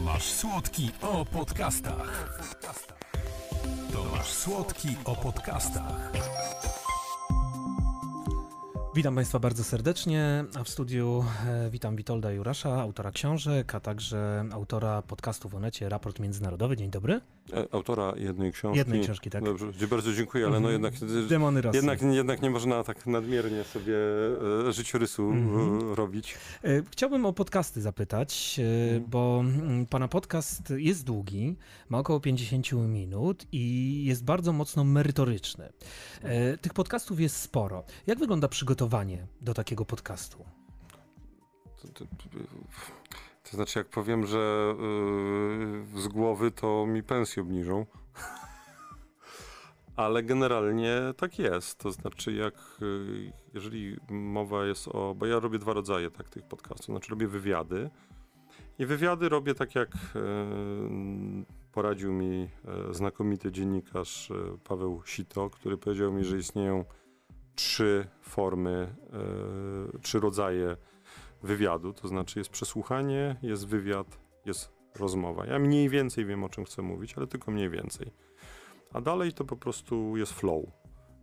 Tomasz Słodki o podcastach. Tomasz Słodki o podcastach. Witam Państwa bardzo serdecznie, a w studiu e, witam Witolda Jurasza, autora książek, a także autora podcastu w Onecie Raport Międzynarodowy. Dzień dobry. E, Autora jednej książki. Jednej książki, tak. Dobrze, bardzo dziękuję, ale no jednak, Demony Rosji. jednak, jednak nie można tak nadmiernie sobie e, życiorysu Mhm. e, robić. E, Chciałbym o podcasty zapytać, e, bo mm, Pana podcast jest długi, ma około 50 minut i jest bardzo mocno merytoryczny. Tych podcastów jest sporo. Jak wygląda przygotowanie do takiego podcastu? To, to, to znaczy, jak powiem, że e, z głowy to mi pensję obniżą. Ale generalnie tak jest. To znaczy, jak e, jeżeli mowa jest o. Bo ja robię dwa rodzaje tak, tych podcastów. Znaczy, robię wywiady. I wywiady robię tak, jak e, poradził mi e, znakomity dziennikarz Paweł Sito, który powiedział mi, że istnieją trzy formy, trzy rodzaje wywiadu. To znaczy, jest przesłuchanie, jest wywiad, jest rozmowa. Ja mniej więcej wiem, o czym chcę mówić, ale tylko mniej więcej. A dalej to po prostu jest flow.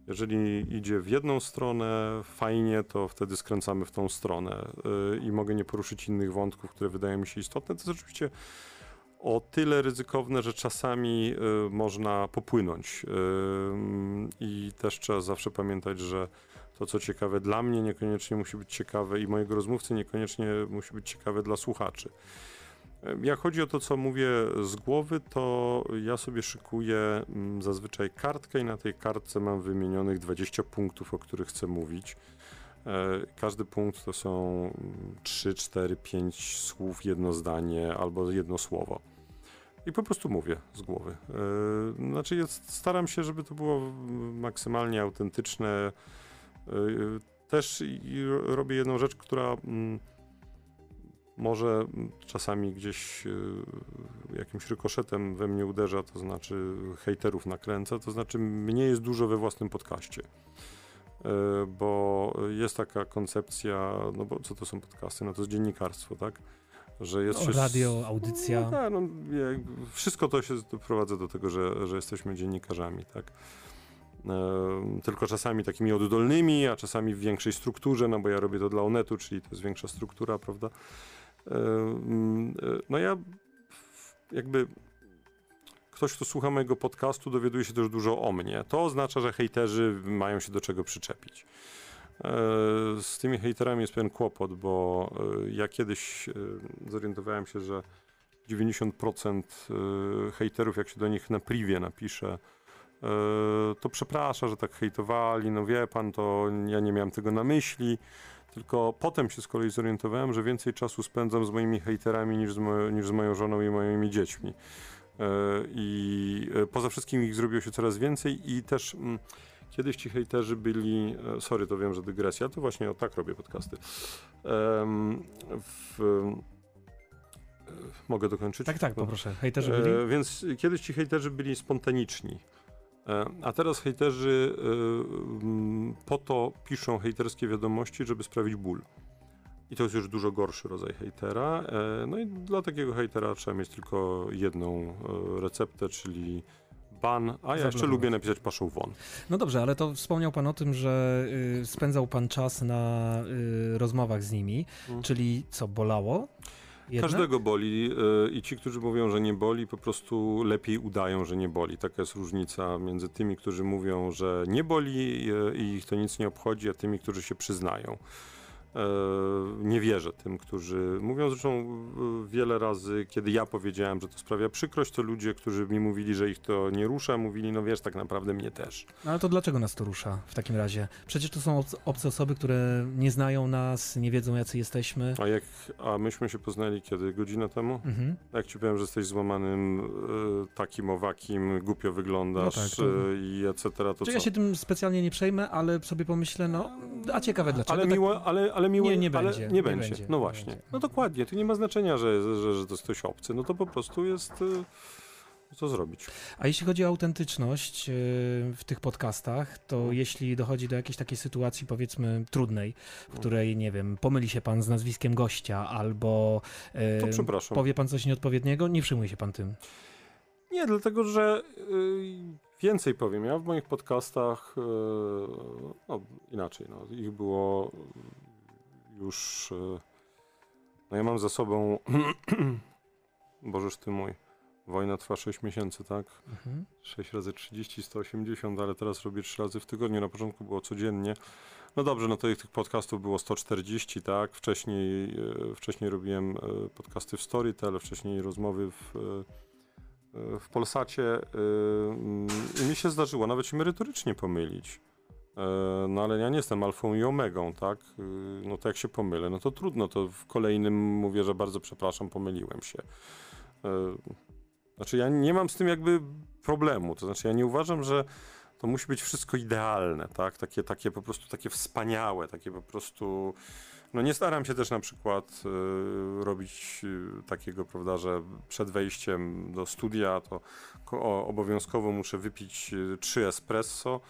Jeżeli idzie w jedną stronę fajnie, to wtedy skręcamy w tą stronę yy, i mogę nie poruszyć innych wątków, które wydają mi się istotne. To jest oczywiście o tyle ryzykowne, że czasami y, można popłynąć. Y, I też trzeba zawsze pamiętać, że to, co ciekawe dla mnie, niekoniecznie musi być ciekawe i mojego rozmówcy niekoniecznie musi być ciekawe dla słuchaczy. Jak chodzi o to, co mówię z głowy, to ja sobie szykuję mm, zazwyczaj kartkę i na tej kartce mam wymienionych 20 punktów, o których chcę mówić. E, Każdy punkt to są mm, 3, 4, 5 słów, jedno zdanie albo jedno słowo. I po prostu mówię z głowy. E, Znaczy, jest, staram się, żeby to było mm, maksymalnie autentyczne. E, Też i ro- robię jedną rzecz, która mm, może czasami gdzieś e, jakimś rykoszetem we mnie uderza, to znaczy hejterów nakręca, to znaczy mnie jest dużo we własnym podcaście. Bo jest taka koncepcja, no bo co to są podcasty? No to jest dziennikarstwo, tak? Że jest No, się- radio, audycja. No, tak, no, wszystko to się doprowadza do tego, że, że jesteśmy dziennikarzami, tak? Tylko czasami takimi oddolnymi, a czasami w większej strukturze, no bo ja robię to dla Onetu, czyli to jest większa struktura, prawda? E, no ja jakby ktoś, kto słucha mojego podcastu, dowiaduje się też dużo o mnie. To oznacza, że hejterzy mają się do czego przyczepić. E, Z tymi hejterami jest pewien kłopot, bo e, ja kiedyś zorientowałem się, że 90% e, hejterów, jak się do nich na privie napisze, to przeprasza, że tak hejtowali, no wie pan, to ja nie miałem tego na myśli. Tylko potem się z kolei zorientowałem, że więcej czasu spędzam z moimi hejterami niż z, mo- niż z moją żoną i moimi dziećmi. E, I e, poza wszystkim ich zrobiło się coraz więcej i też mm, kiedyś ci hejterzy byli, e, sorry, to wiem, że dygresja, to właśnie o tak robię podcasty. Em, w, e, mogę dokończyć? Tak, tak, poproszę. Hejterzy byli? E, więc kiedyś ci hejterzy byli spontaniczni. E, a teraz hejterzy e, po to piszą hejterskie wiadomości, żeby sprawić ból. I to jest już dużo gorszy rodzaj hejtera. E, no i dla takiego hejtera trzeba mieć tylko jedną receptę, czyli ban, a ja jeszcze lubię napisać paszą won. No dobrze, ale to wspomniał Pan o tym, że y, spędzał Pan czas na y, rozmowach z nimi, Mhm. czyli co, bolało? Jednak? Każdego boli e, i ci, którzy mówią, że nie boli, po prostu lepiej udają, że nie boli. Taka jest różnica między tymi, którzy mówią, że nie boli e, i ich to nic nie obchodzi, a tymi, którzy się przyznają. E, Nie wierzę tym, którzy mówią. Zresztą e, wiele razy, kiedy ja powiedziałem, że to sprawia przykrość, to ludzie, którzy mi mówili, że ich to nie rusza, mówili, no wiesz, tak naprawdę mnie też. No ale to dlaczego nas to rusza w takim razie? Przecież to są obce, osoby, które nie znają nas, nie wiedzą jacy jesteśmy. A jak, a myśmy się poznali kiedy? Godzinę temu? Mhm. Jak ci powiem, że jesteś złamanym, e, takim owakim, głupio wyglądasz No tak, to- i etc., to Czy ja się tym specjalnie nie przejmę, ale sobie pomyślę, no, a ciekawe dlaczego. ale, tak- miło, ale, ale miło, Nie, nie ale będzie, Nie, nie będzie. będzie, No nie właśnie. będzie. No dokładnie. To nie ma znaczenia, że, że, że to jest ktoś obcy. No to po prostu jest... e, co zrobić. A jeśli chodzi o autentyczność yy, w tych podcastach, to No. jeśli dochodzi do jakiejś takiej sytuacji, powiedzmy, trudnej, w której, nie wiem, pomyli się pan z nazwiskiem gościa albo przepraszam. powie pan coś nieodpowiedniego, nie przejmuje się pan tym. Nie, dlatego że y, więcej powiem. Ja w moich podcastach, y, no inaczej, no, ich było już. y, No ja mam za sobą. Bożeż ty mój. Wojna trwa 6 miesięcy, tak? Mhm. 6 razy 30, 180, ale teraz robię 3 razy w tygodniu. Na początku było codziennie. No dobrze, no to tych, tych podcastów było 140, tak? Wcześniej, wcześniej robiłem podcasty w Storytel, wcześniej rozmowy w, w Polsacie e, mm, i mi się zdarzyło nawet się merytorycznie pomylić. E, No ale ja nie jestem alfą i omegą, tak? E, No to jak się pomylę, no to trudno, to w kolejnym mówię, że bardzo przepraszam, pomyliłem się. E, Znaczy ja nie mam z tym jakby problemu, to znaczy ja nie uważam, że to musi być wszystko idealne, tak? Takie, takie po prostu takie wspaniałe, takie po prostu. No nie staram się też na przykład y, robić y, takiego, prawda, że przed wejściem do studia to obowiązkowo muszę wypić y, trzy espresso.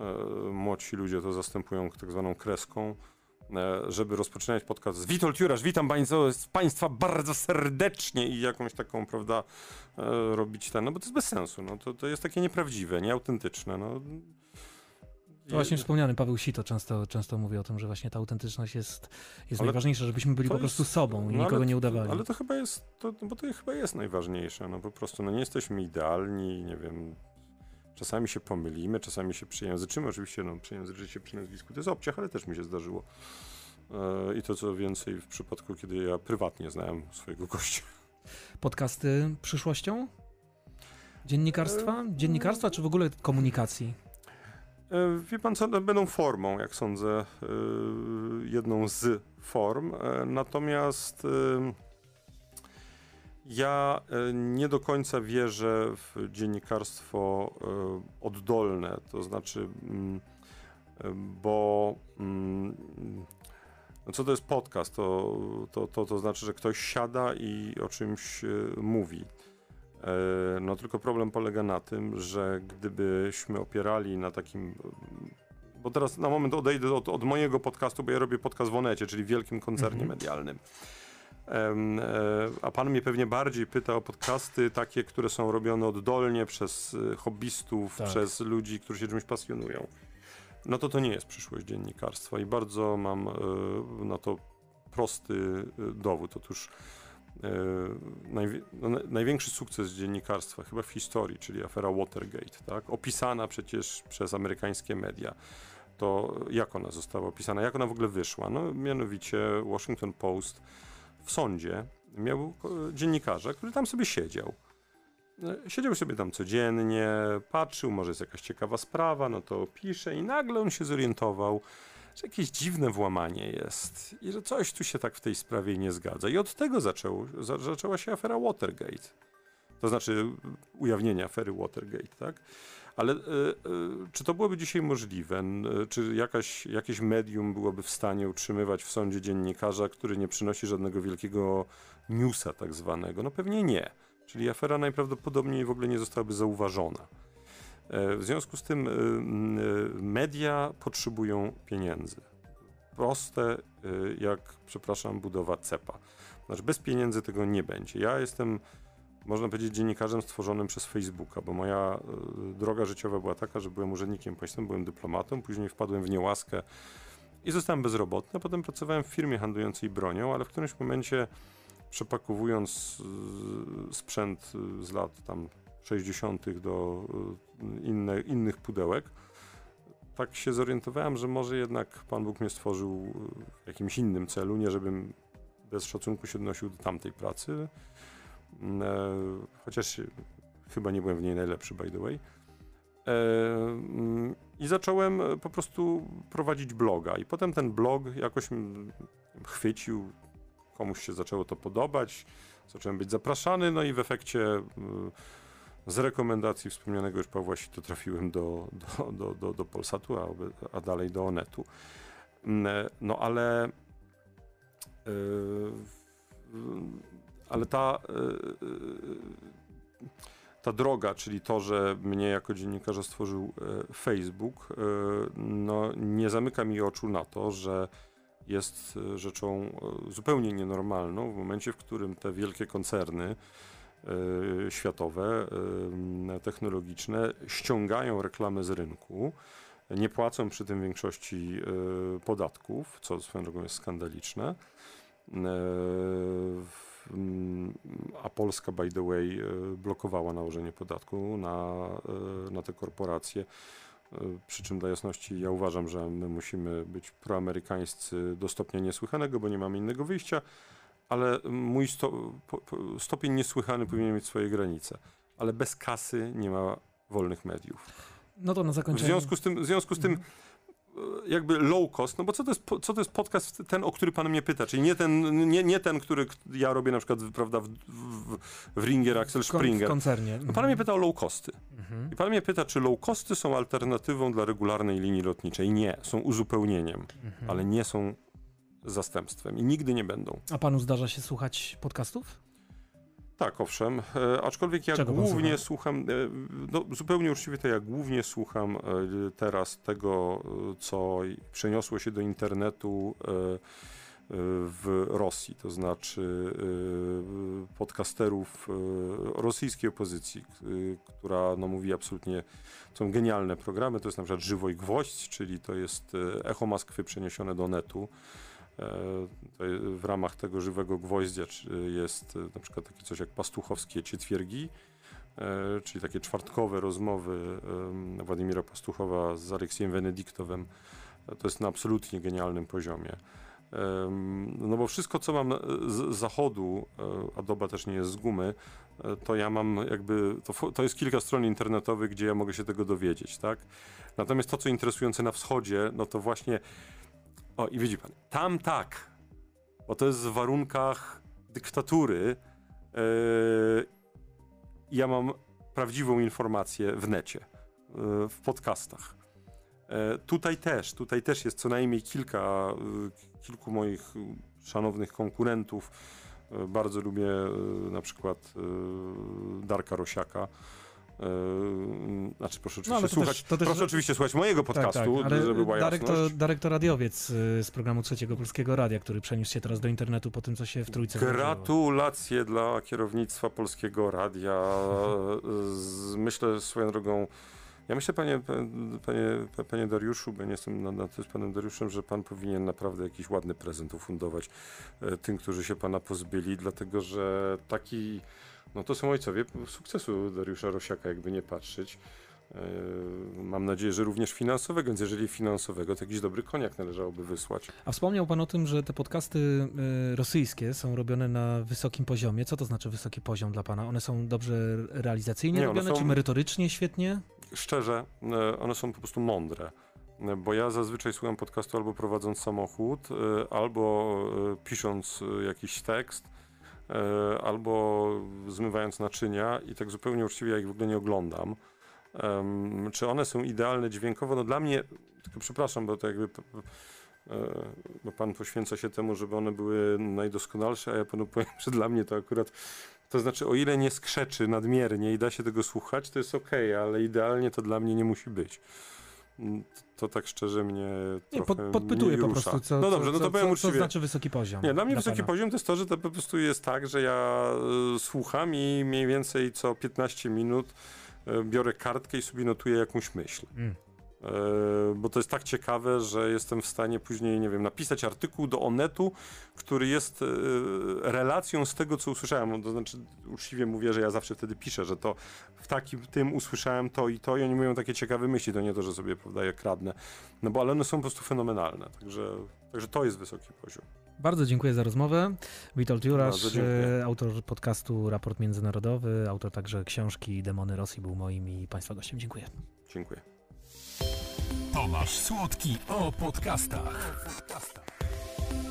Y, młodsi ludzie to zastępują tak zwaną kreską. e, Żeby rozpoczynać podcast Witold Jurasz, witam państwa, bardzo serdecznie i jakąś taką, prawda, e, robić ten, no bo to jest bez sensu, no to, to jest takie nieprawdziwe, nieautentyczne, no. To właśnie wspomniany Paweł Sito często, często mówi o tym, że właśnie ta autentyczność jest, jest Ale najważniejsza, żebyśmy byli po prostu jest- sobą i no nikogo ale nie udawali. Ale to chyba jest, to, bo to chyba jest najważniejsze, no po prostu, no nie jesteśmy idealni, nie wiem, czasami się pomylimy, czasami się przyjęzyczymy, oczywiście, no przyjęzyczyć się przy nazwisku to jest obciach, ale też mi się zdarzyło. E, I to co więcej w przypadku, kiedy ja prywatnie znałem swojego gościa. Podcasty przyszłością? Dziennikarstwa? Dziennikarstwa czy w ogóle komunikacji? E, Wie pan co, no, będą formą, jak sądzę, e, jedną z form. E, Natomiast ja nie do końca wierzę w dziennikarstwo oddolne, to znaczy, mm, bo mm, no co to jest podcast? To, to, to, to znaczy, że ktoś siada i o czymś mówi. E, No tylko problem polega na tym, że gdybyśmy opierali na takim. Bo teraz na moment odejdę od, od mojego podcastu, bo ja robię podcast w Onecie, czyli wielkim koncernie Mhm. medialnym. E, A pan mnie pewnie bardziej pyta o podcasty takie, które są robione oddolnie przez e, hobbystów, Tak. przez ludzi, którzy się czymś pasjonują. No to to nie jest przyszłość dziennikarstwa i bardzo mam na to prosty e, dowód. Otóż najwi- no, na- największy sukces dziennikarstwa chyba w historii, czyli afera Watergate, tak? opisana przecież przez amerykańskie media. To jak ona została opisana, jak ona w ogóle wyszła? No mianowicie Washington Post w sądzie miał e, dziennikarza, który tam sobie siedział. E, Siedział sobie tam codziennie, patrzył, może jest jakaś ciekawa sprawa, no to pisze i nagle on się zorientował, że jakieś dziwne włamanie jest i że coś tu się tak w tej sprawie nie zgadza. I od tego zaczął, za, zaczęła się afera Watergate. To znaczy ujawnienie afery Watergate, tak? Ale e, e, czy to byłoby dzisiaj możliwe? E, Czy jakaś, jakieś medium byłoby w stanie utrzymywać w sądzie dziennikarza, który nie przynosi żadnego wielkiego newsa tak zwanego? No pewnie nie. Czyli afera najprawdopodobniej w ogóle nie zostałaby zauważona. E, W związku z tym y, y, media potrzebują pieniędzy. Proste jak, przepraszam, budowa cepa. Znaczy bez pieniędzy tego nie będzie. Ja jestem, można powiedzieć, dziennikarzem stworzonym przez Facebooka, bo moja droga życiowa była taka, że byłem urzędnikiem państwowym, byłem dyplomatą, później wpadłem w niełaskę i zostałem bezrobotny, potem pracowałem w firmie handlującej bronią, ale w którymś momencie przepakowując sprzęt z lat tam 60. do y, inne, innych pudełek, tak się zorientowałem, że może jednak Pan Bóg mnie stworzył y, w jakimś innym celu, nie żebym bez szacunku się odnosił do tamtej pracy, Mm, e, chociaż chyba nie byłem w niej najlepszy, by the way. E, mm, I zacząłem e, po prostu prowadzić bloga. I potem ten blog jakoś mm, chwycił, komuś się zaczęło to podobać, zacząłem być zapraszany, no i w efekcie z rekomendacji wspomnianego już Pawła Sito trafiłem do, do, do, do, do Polsatu, a, a dalej do Onetu. Mm, No ale y, y, ale ta, y, y, ta droga, czyli to, że mnie jako dziennikarza stworzył Facebook, no, nie zamyka mi oczu na to, że jest rzeczą zupełnie nienormalną w momencie, w którym te wielkie koncerny światowe, technologiczne ściągają reklamy z rynku nie płacą przy tym większości e, podatków, co swoją drogą jest skandaliczne. E, mm, a Polska, by the way, e, blokowała nałożenie podatku na, na te korporacje. Przy czym dla jasności ja uważam, że my musimy być proamerykańscy do stopnia niesłychanego, bo nie mamy innego wyjścia, ale mój sto, stopień niesłychany powinien mieć swoje granice. Ale bez kasy nie ma wolnych mediów. No to na zakończenie. W związku z tym, w związku z tym mhm. e, jakby low cost, no bo co to, jest, co to jest podcast ten, o który pan mnie pyta, czyli nie ten, nie, nie ten, który ja robię na przykład, prawda, w, w, w Ringer, Axel Springer. W koncernie. No pan mnie pyta o low costy. Mhm. I pan mnie pyta, czy low costy są alternatywą dla regularnej linii lotniczej. Nie, są uzupełnieniem, mhm. ale nie są zastępstwem i nigdy nie będą. A panu zdarza się słuchać podcastów? Tak, owszem. E, aczkolwiek ja Czego głównie słucham, e, no, zupełnie uczciwie to ja głównie słucham e, teraz tego, e, co przeniosło się do internetu e, e, w Rosji, to znaczy podcasterów rosyjskiej opozycji, która no, mówi absolutnie, są genialne programy, to jest na przykład Żywo i Gwoźdź, czyli to jest echo Moskwy przeniesione do netu. E, w ramach tego żywego gwoździa jest e, na przykład takie coś jak pastuchowskie cietwiergi, e, czyli takie czwartkowe rozmowy Władimira Pastuchowa z Aleksiem Wenediktowem. To jest na absolutnie genialnym poziomie. No bo wszystko, co mam z zachodu, a doba też nie jest z gumy, to ja mam jakby, to, to jest kilka stron internetowych, gdzie ja mogę się tego dowiedzieć, tak? Natomiast to, co interesujące na wschodzie, no to właśnie o, i widzi pan, tam tak, bo to jest w warunkach dyktatury. Yy, ja mam prawdziwą informację w necie, yy, w podcastach. Yy, tutaj też, tutaj też jest co najmniej kilka, yy, kilku moich szanownych konkurentów. Yy, bardzo lubię yy, na przykład Darka Rosiaka Yy, znaczy, proszę no, oczywiście, no, słuchać, też, proszę też... oczywiście słuchać mojego podcastu, tak, tak, ale żeby była Darek to, Darek to radiowiec y, z programu Trzeciego Polskiego Radia, który przeniósł się teraz do internetu po tym, co się w Trójce Gratulacje dla kierownictwa Polskiego Radia. Myślę swoją drogą, ja myślę, panie, panie, panie Dariuszu, bo nie jestem na, na z panem Dariuszem, że pan powinien naprawdę jakiś ładny prezent ufundować e, tym, którzy się pana pozbyli, dlatego że taki no to są ojcowie sukcesu Dariusza Rosiaka, jakby nie patrzeć. E, mam nadzieję, że również finansowego, więc jeżeli finansowego, to jakiś dobry koniak należałoby wysłać. A wspomniał Pan o tym, że te podcasty e, rosyjskie są robione na wysokim poziomie. Co to znaczy wysoki poziom dla Pana? One są dobrze realizacyjnie Nie, robione, są, czy merytorycznie świetnie? Szczerze, e, one są po prostu mądre. Bo ja zazwyczaj słucham podcastu albo prowadząc samochód, albo pisząc jakiś tekst, albo zmywając naczynia i tak zupełnie uczciwie ja ich w ogóle nie oglądam. Czy one są idealne dźwiękowo? No dla mnie, tylko przepraszam, bo to jakby e, bo pan poświęca się temu, żeby one były najdoskonalsze, a ja panu powiem, że dla mnie to akurat to znaczy, o ile nie skrzeczy nadmiernie i da się tego słuchać, to jest ok, ale idealnie to dla mnie nie musi być to tak szczerze mnie nie, pod, podpytuję po prostu, co, no dobrze, no to powiem uczciwie. Co znaczy wysoki poziom? Nie, dla mnie dla wysoki pana. poziom to jest to, że to po prostu jest tak, że ja y, słucham i mniej więcej co 15 minut y, biorę kartkę i sobie notuję jakąś myśl. Mm. E, bo to jest tak ciekawe, że jestem w stanie później, nie wiem, napisać artykuł do Onetu, który jest e, relacją z tego, co usłyszałem. To znaczy, uczciwie mówię, że ja zawsze wtedy piszę, że to w takim tym usłyszałem to i to i oni mówią takie ciekawe myśli, to nie to, że sobie, prawda, je kradnę. No bo ale one są po prostu fenomenalne, także, także to jest wysoki poziom. Bardzo dziękuję za rozmowę. Witold Jurasz, e, autor podcastu Raport Międzynarodowy, autor także książki Demony Rosji był moim i Państwa gościem. Dziękuję. Dziękuję. Tomasz Słodki o podcastach.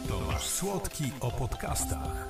Tomasz Słodki o podcastach.